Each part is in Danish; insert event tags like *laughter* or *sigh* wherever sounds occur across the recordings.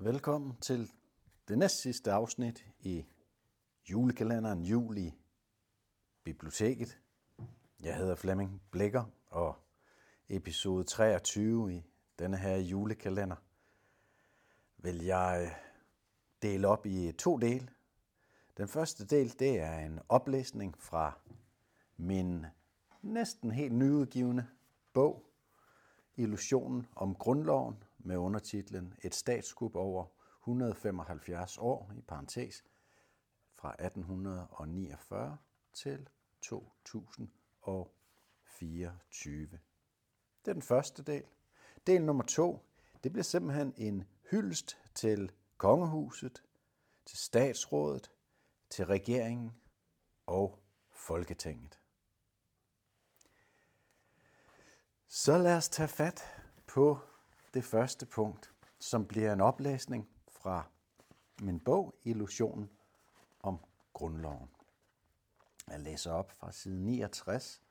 Velkommen til det næst sidste afsnit i julekalenderen Jul i Biblioteket. Jeg hedder Flemming Blikker, og episode 23 i denne her julekalender vil jeg øh, dele op i to dele. Den første del, det er en oplæsning fra min næsten helt nyudgivende bog, Illusionen om grundloven, med undertitlen Et statskup over 175 år, i parentes, fra 1849 til 2024. Det er den første del. Del nummer to, det bliver simpelthen en hyldest til kongehuset, til statsrådet, til regeringen og Folketinget. Så lad os tage fat på det første punkt, som bliver en oplæsning fra min bog Illusionen om grundloven. Jeg læser op fra side 69.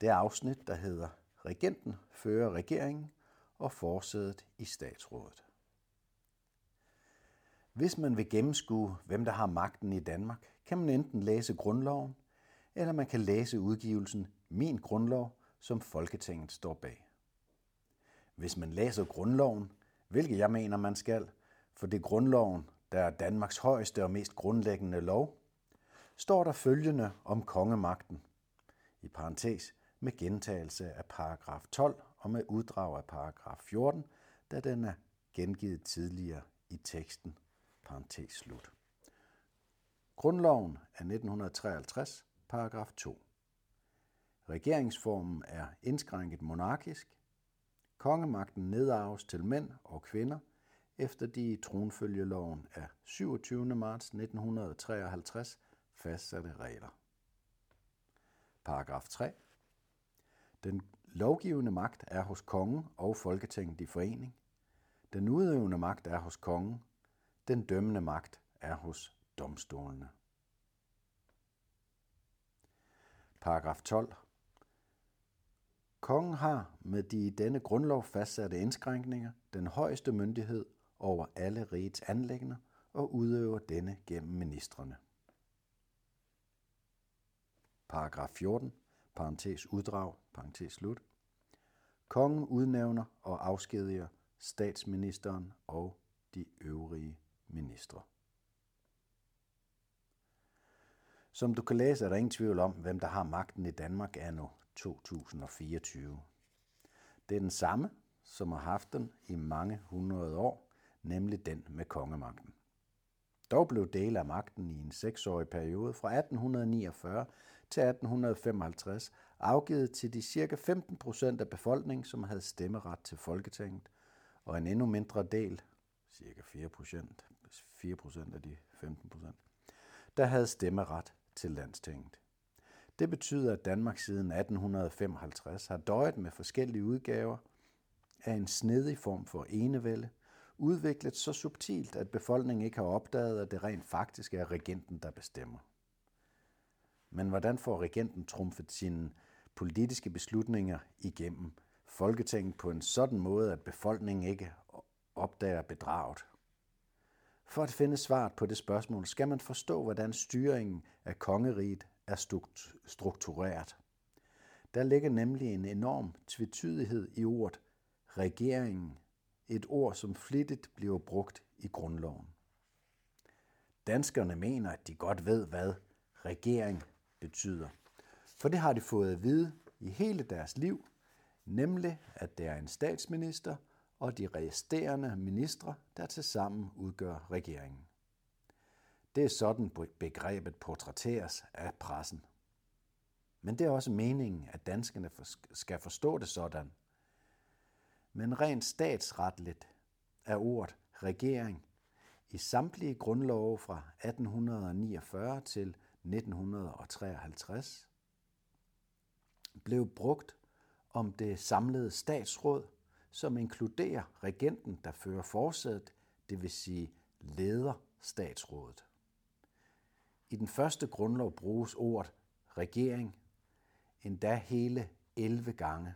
Det afsnit, der hedder Regenten fører regeringen og forsædet i statsrådet. Hvis man vil gennemskue, hvem der har magten i Danmark, kan man enten læse grundloven, eller man kan læse udgivelsen Min Grundlov, som Folketinget står bag. Hvis man læser grundloven, hvilket jeg mener, man skal, for det er grundloven, der er Danmarks højeste og mest grundlæggende lov, står der følgende om kongemagten, i parentes med gentagelse af paragraf 12 og med uddrag af paragraf 14, da den er gengivet tidligere i teksten, parentes slut. Grundloven er 1953, paragraf 2. Regeringsformen er indskrænket monarkisk, Kongemagten nedarves til mænd og kvinder efter de i tronfølgeloven af 27. marts 1953 fastsatte regler. Paragraf 3. Den lovgivende magt er hos kongen og Folketinget i forening. Den udøvende magt er hos kongen. Den dømmende magt er hos domstolene. Paragraf 12. Kongen har med de i denne grundlov fastsatte indskrænkninger den højeste myndighed over alle rigets anlæggende og udøver denne gennem ministrene. Paragraf 14, parentes uddrag, parentes slut. Kongen udnævner og afskediger statsministeren og de øvrige ministre. Som du kan læse, er der ingen tvivl om, hvem der har magten i Danmark er nu 2024. Det er den samme, som har haft den i mange hundrede år, nemlig den med kongemagten. Dog blev dele af magten i en seksårig periode fra 1849 til 1855 afgivet til de cirka 15 procent af befolkningen, som havde stemmeret til Folketinget, og en endnu mindre del, cirka 4 procent, 4 procent af de 15 procent, der havde stemmeret til landstinget. Det betyder, at Danmark siden 1855 har døjet med forskellige udgaver af en snedig form for enevælde, udviklet så subtilt, at befolkningen ikke har opdaget, at det rent faktisk er regenten, der bestemmer. Men hvordan får regenten trumfet sine politiske beslutninger igennem Folketinget på en sådan måde, at befolkningen ikke opdager bedraget? For at finde svaret på det spørgsmål, skal man forstå, hvordan styringen af kongeriget er struktureret. Der ligger nemlig en enorm tvetydighed i ordet regeringen, et ord, som flittigt bliver brugt i grundloven. Danskerne mener, at de godt ved, hvad regering betyder. For det har de fået at vide i hele deres liv, nemlig at det er en statsminister og de resterende ministre, der tilsammen udgør regeringen. Det er sådan begrebet portrætteres af pressen. Men det er også meningen, at danskerne skal forstå det sådan. Men rent statsretligt er ordet regering i samtlige grundlove fra 1849 til 1953 blev brugt om det samlede statsråd, som inkluderer regenten, der fører forsædet, det vil sige leder statsrådet. I den første grundlov bruges ordet regering endda hele 11 gange,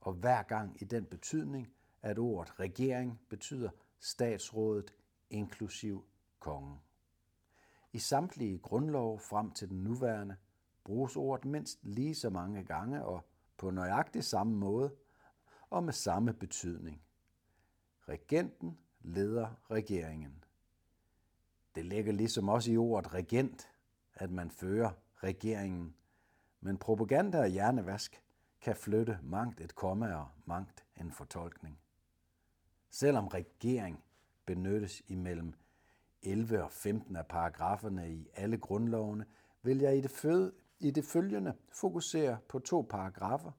og hver gang i den betydning, at ordet regering betyder statsrådet inklusiv kongen. I samtlige grundlov frem til den nuværende bruges ordet mindst lige så mange gange og på nøjagtig samme måde og med samme betydning. Regenten leder regeringen. Det ligger ligesom også i ordet regent, at man fører regeringen. Men propaganda og hjernevask kan flytte mangt et komma og mangt en fortolkning. Selvom regering benyttes imellem 11 og 15 af paragraferne i alle grundlovene, vil jeg i det, føde, i det følgende fokusere på to paragrafer,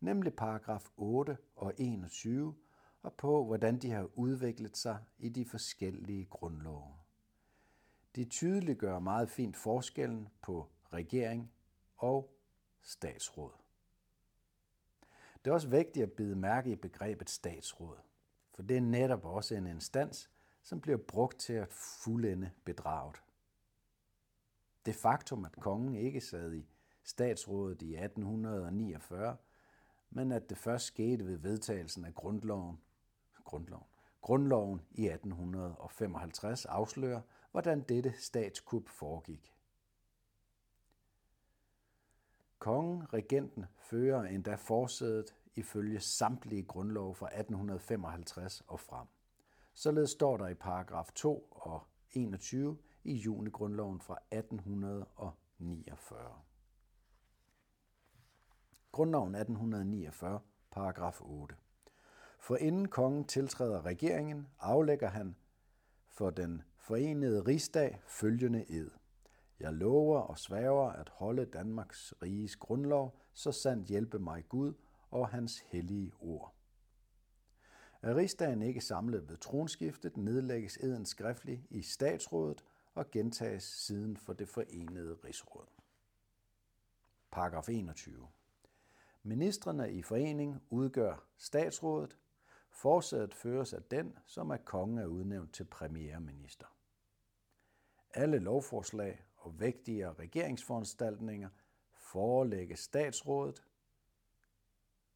nemlig paragraf 8 og 21, og på, hvordan de har udviklet sig i de forskellige grundlove. De tydeliggør meget fint forskellen på regering og statsråd. Det er også vigtigt at bide mærke i begrebet statsråd, for det er netop også en instans, som bliver brugt til at fuldende bedraget. Det faktum, at kongen ikke sad i statsrådet i 1849, men at det først skete ved vedtagelsen af grundloven, grundloven, grundloven i 1855 afslører, hvordan dette statskup foregik. Kongen, regenten, fører endda forsædet ifølge samtlige grundlov fra 1855 og frem. Således står der i paragraf 2 og 21 i junigrundloven fra 1849. Grundloven 1849, paragraf 8. For inden kongen tiltræder regeringen, aflægger han for den forenede rigsdag følgende ed. Jeg lover og sværger at holde Danmarks riges grundlov, så sandt hjælpe mig Gud og hans hellige ord. Er rigsdagen ikke samlet ved tronskiftet, nedlægges eden skriftligt i statsrådet og gentages siden for det forenede rigsråd. Paragraf 21. Ministerne i forening udgør statsrådet. Forsædet føres af den, som er kongen er udnævnt til premierminister. Alle lovforslag og vægtige regeringsforanstaltninger forelægges statsrådet.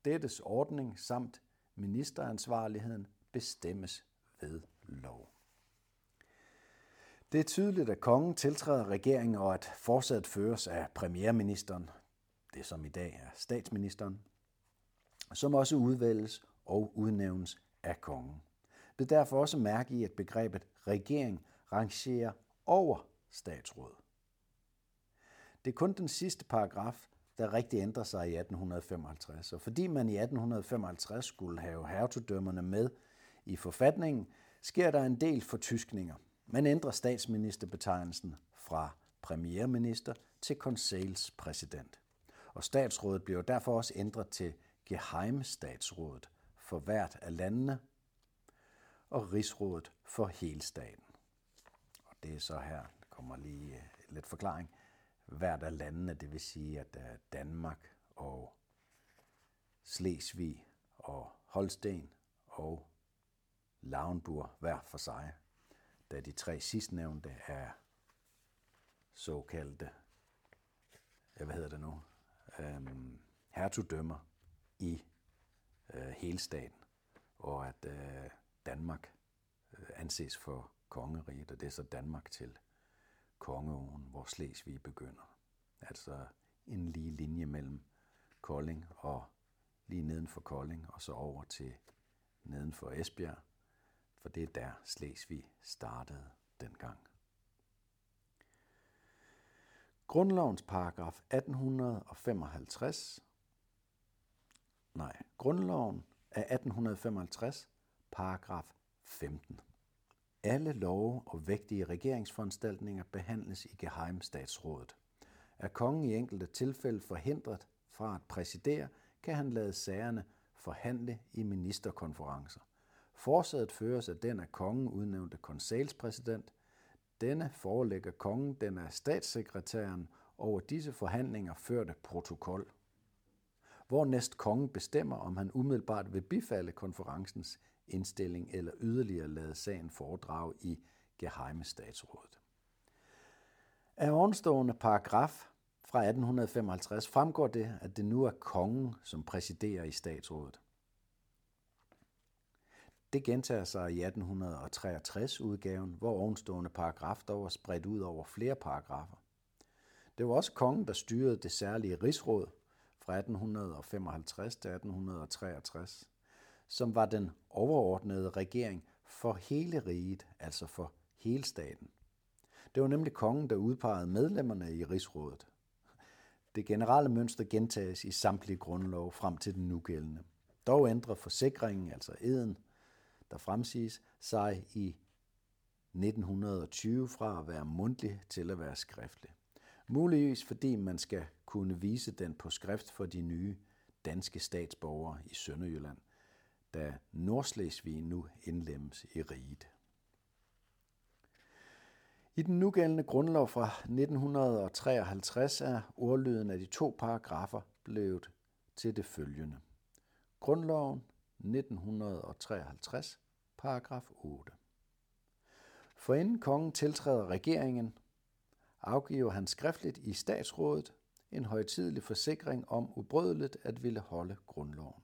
Dettes ordning samt ministeransvarligheden bestemmes ved lov. Det er tydeligt, at kongen tiltræder regeringen og at fortsat føres af premierministeren, det som i dag er statsministeren, som også udvælges og udnævnes af kongen. Bed derfor også mærke i, at begrebet regering rangerer over statsråd. Det er kun den sidste paragraf, der rigtig ændrer sig i 1855. Og fordi man i 1855 skulle have hertugdømmerne med i forfatningen, sker der en del fortyskninger. Man ændrer statsministerbetegnelsen fra premierminister til konselspræsident. Og statsrådet bliver derfor også ændret til geheimstatsrådet for hvert af landene og rigsrådet for hele staten. Og det er så her, der kommer lige øh, lidt forklaring. Hvert af landene, det vil sige, at øh, Danmark og Slesvig og Holsten og Lauenburg hver for sig, da de tre sidstnævnte er såkaldte, hvad hedder det nu, øhm, hertugdømmer i øh, hele staten, og at øh, Danmark øh, anses for kongeriget, og det er så Danmark til Kongeåen, hvor Slesvig begynder. Altså en lige linje mellem Kolding og lige neden for Kolding, og så over til neden for Esbjerg, for det er der Slesvig startede dengang. Grundlovens paragraf 1855, nej, grundloven af 1855, paragraf 15. Alle love og vægtige regeringsforanstaltninger behandles i Geheimstatsrådet. Er kongen i enkelte tilfælde forhindret fra at præsidere, kan han lade sagerne forhandle i ministerkonferencer. Forsædet føres af den af kongen udnævnte konselspræsident. Denne forelægger kongen den af statssekretæren over disse forhandlinger førte protokol hvornæst kongen bestemmer, om han umiddelbart vil bifalde konferencens indstilling eller yderligere lade sagen foredrage i Geheime Statsrådet. Af ovenstående paragraf fra 1855 fremgår det, at det nu er kongen, som præsiderer i statsrådet. Det gentager sig i 1863-udgaven, hvor ovenstående paragraf dog var spredt ud over flere paragrafer. Det var også kongen, der styrede det særlige rigsråd fra 1855 til 1863, som var den overordnede regering for hele riget, altså for hele staten. Det var nemlig kongen, der udpegede medlemmerne i rigsrådet. Det generelle mønster gentages i samtlige grundlov frem til den nugældende. Dog ændrer forsikringen, altså eden, der fremsiges, sig i 1920 fra at være mundtlig til at være skriftlig. Muligvis fordi man skal kunne vise den på skrift for de nye danske statsborgere i Sønderjylland, da Nordslesvig nu indlemmes i riget. I den nugældende grundlov fra 1953 er ordlyden af de to paragrafer blevet til det følgende. Grundloven 1953, paragraf 8. For inden kongen tiltræder regeringen, afgiver han skriftligt i statsrådet en højtidelig forsikring om ubrødeligt at ville holde grundloven.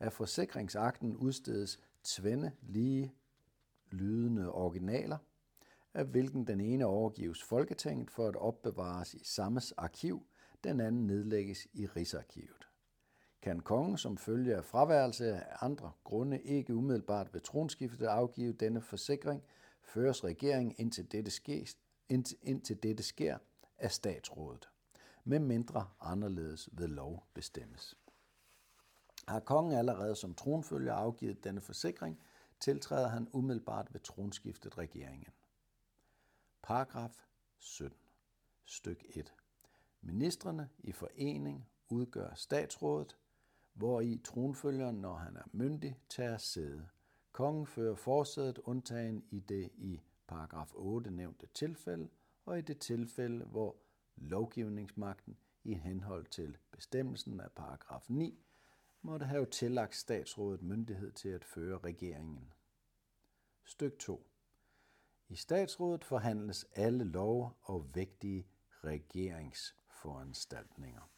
Af forsikringsakten udstedes tvende lige lydende originaler, af hvilken den ene overgives Folketinget for at opbevares i sammes arkiv, den anden nedlægges i Rigsarkivet. Kan kongen som følge af fraværelse af andre grunde ikke umiddelbart ved tronskiftet afgive denne forsikring, føres regeringen indtil dette, sker, indtil, dette sker af statsrådet, med mindre anderledes ved lov bestemmes. Har kongen allerede som tronfølger afgivet denne forsikring, tiltræder han umiddelbart ved tronskiftet regeringen. Paragraf 17. Styk 1. Ministerne i forening udgør statsrådet, hvor i tronfølgeren, når han er myndig, tager sæde. Kongen fører forsædet undtagen i det i paragraf 8 nævnte tilfælde, og i det tilfælde, hvor lovgivningsmagten i henhold til bestemmelsen af paragraf 9 måtte have tillagt statsrådet myndighed til at føre regeringen. Styk 2. I statsrådet forhandles alle love og vægtige regeringsforanstaltninger.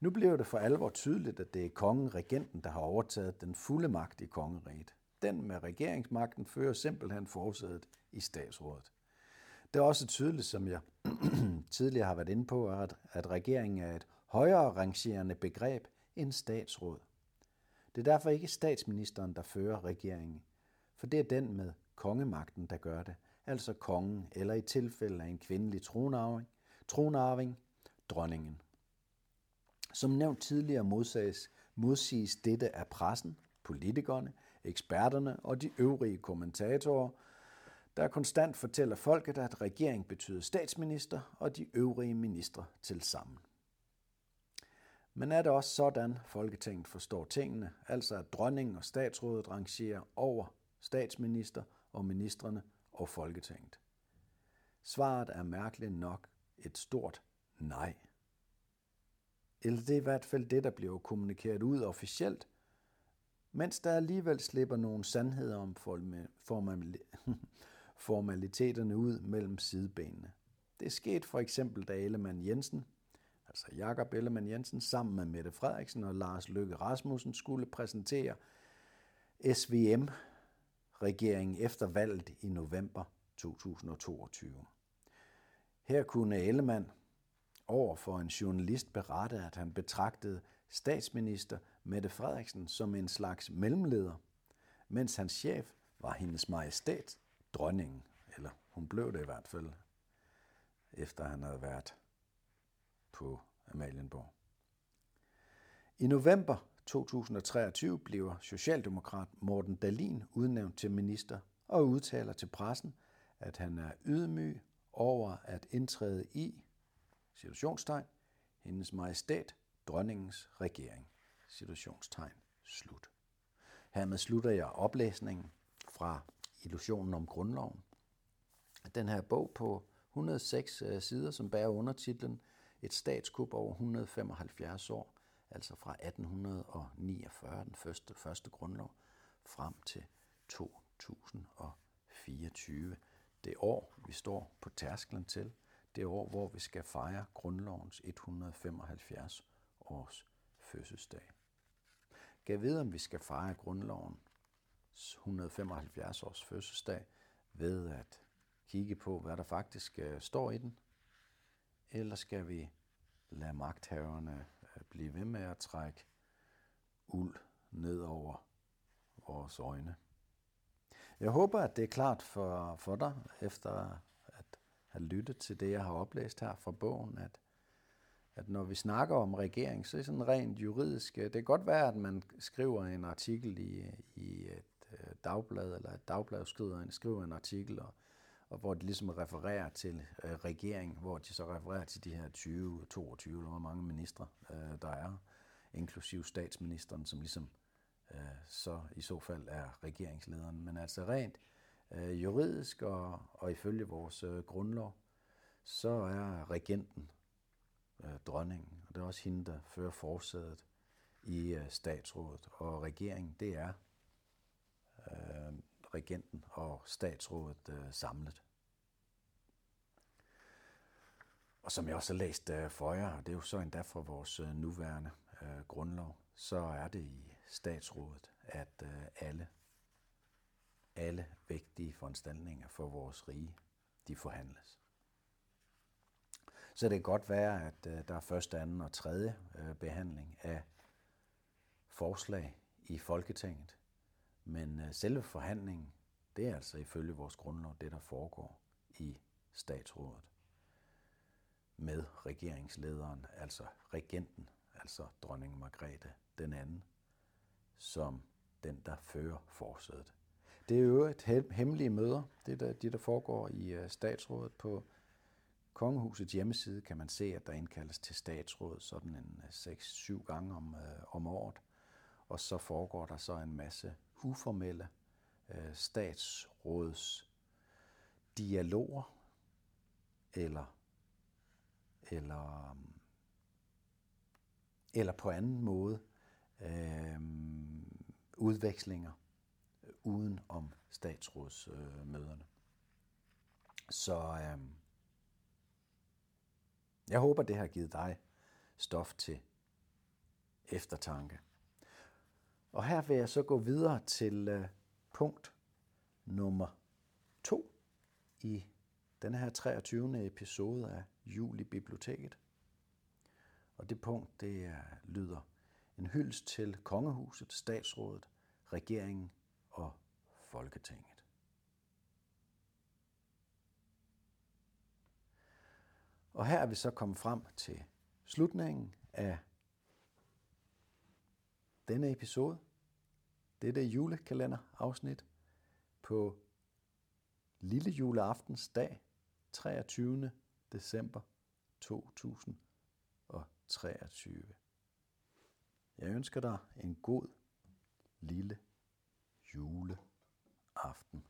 Nu bliver det for alvor tydeligt, at det er kongen, regenten, der har overtaget den fulde magt i kongeriget. Den med regeringsmagten fører simpelthen forsædet i statsrådet. Det er også tydeligt, som jeg *clears throat* tidligere har været inde på, at, at regeringen er et højere rangerende begreb end statsråd. Det er derfor ikke statsministeren, der fører regeringen, for det er den med kongemagten, der gør det, altså kongen, eller i tilfælde af en kvindelig tronarving, tronarving dronningen. Som nævnt tidligere modsiges, modsiges dette af pressen, politikerne, eksperterne og de øvrige kommentatorer, der konstant fortæller folket, at regering betyder statsminister og de øvrige ministre til sammen. Men er det også sådan, Folketinget forstår tingene, altså at dronningen og statsrådet rangerer over statsminister og ministerne og Folketinget? Svaret er mærkeligt nok et stort nej. Eller det er i hvert fald det, der bliver kommunikeret ud officielt, mens der alligevel slipper nogle sandheder om *laughs* formaliteterne ud mellem sidebenene. Det skete for eksempel, da Ellemann Jensen, altså Jakob Ellemann Jensen, sammen med Mette Frederiksen og Lars Løkke Rasmussen skulle præsentere SVM-regeringen efter valget i november 2022. Her kunne Ellemann over for en journalist berette, at han betragtede statsminister Mette Frederiksen som en slags mellemleder, mens hans chef var hendes majestæt, dronningen, eller hun blev det i hvert fald, efter han havde været på Amalienborg. I november 2023 bliver Socialdemokrat Morten Dalin udnævnt til minister og udtaler til pressen, at han er ydmyg over at indtræde i situationstegn, hendes majestæt, dronningens regering, situationstegn, slut. Hermed slutter jeg oplæsningen fra Illusionen om grundloven. Den her bog på 106 øh, sider, som bærer undertitlen Et statskup over 175 år, altså fra 1849, den første, første grundlov, frem til 2024. Det år, vi står på tærsklen til, det år, hvor vi skal fejre grundlovens 175 års fødselsdag. Gav vide, om vi skal fejre grundloven 175 års fødselsdag ved at kigge på, hvad der faktisk øh, står i den? Eller skal vi lade magthaverne øh, blive ved med at trække uld ned over vores øjne? Jeg håber, at det er klart for, for dig, efter at have lyttet til det, jeg har oplæst her fra bogen, at, at når vi snakker om regering, så er det sådan rent juridisk. Øh, det kan godt være, at man skriver en artikel i, i et øh, dagblad, eller et dagblad skriver en, skriver en artikel, og, og hvor de ligesom refererer til øh, regeringen, hvor de så refererer til de her 20, 22 eller hvor mange ministre, øh, der er, inklusiv statsministeren, som ligesom øh, så i så fald er regeringslederen. Men altså rent øh, juridisk og, og ifølge vores øh, grundlov, så er regenten øh, dronningen, og det er også hende, der fører forsædet i øh, statsrådet. Og regeringen, det er øh, regenten og statsrådet øh, samlet. Og som jeg også har læst øh, for jer, det er jo så endda fra vores øh, nuværende øh, grundlov, så er det i statsrådet, at øh, alle, alle vigtige foranstaltninger for vores rige, de forhandles. Så det kan godt være, at øh, der er første, anden og tredje øh, behandling af forslag i Folketinget. Men øh, selve forhandlingen, det er altså ifølge vores grundlov det, der foregår i statsrådet med regeringslederen, altså regenten, altså dronning Margrethe den anden, som den, der fører forsædet. Det er jo et hemmelige møder, det der, de der foregår i øh, statsrådet på Kongehusets hjemmeside kan man se, at der indkaldes til statsråd sådan en øh, 6-7 gange om, øh, om året. Og så foregår der så en masse uformelle øh, statsråds dialoger eller, eller, øh, eller på anden måde øh, udvekslinger øh, uden om statsrådsmøderne. Øh, så øh, jeg håber, det har givet dig stof til eftertanke. Og her vil jeg så gå videre til øh, punkt nummer to i denne her 23. episode af Jul i Biblioteket. Og det punkt, det er, lyder en hyldest til kongehuset, statsrådet, regeringen og Folketinget. Og her er vi så kommet frem til slutningen af denne episode, dette julekalenderafsnit på lille juleaftens dag, 23. december 2023. Jeg ønsker dig en god lille juleaften.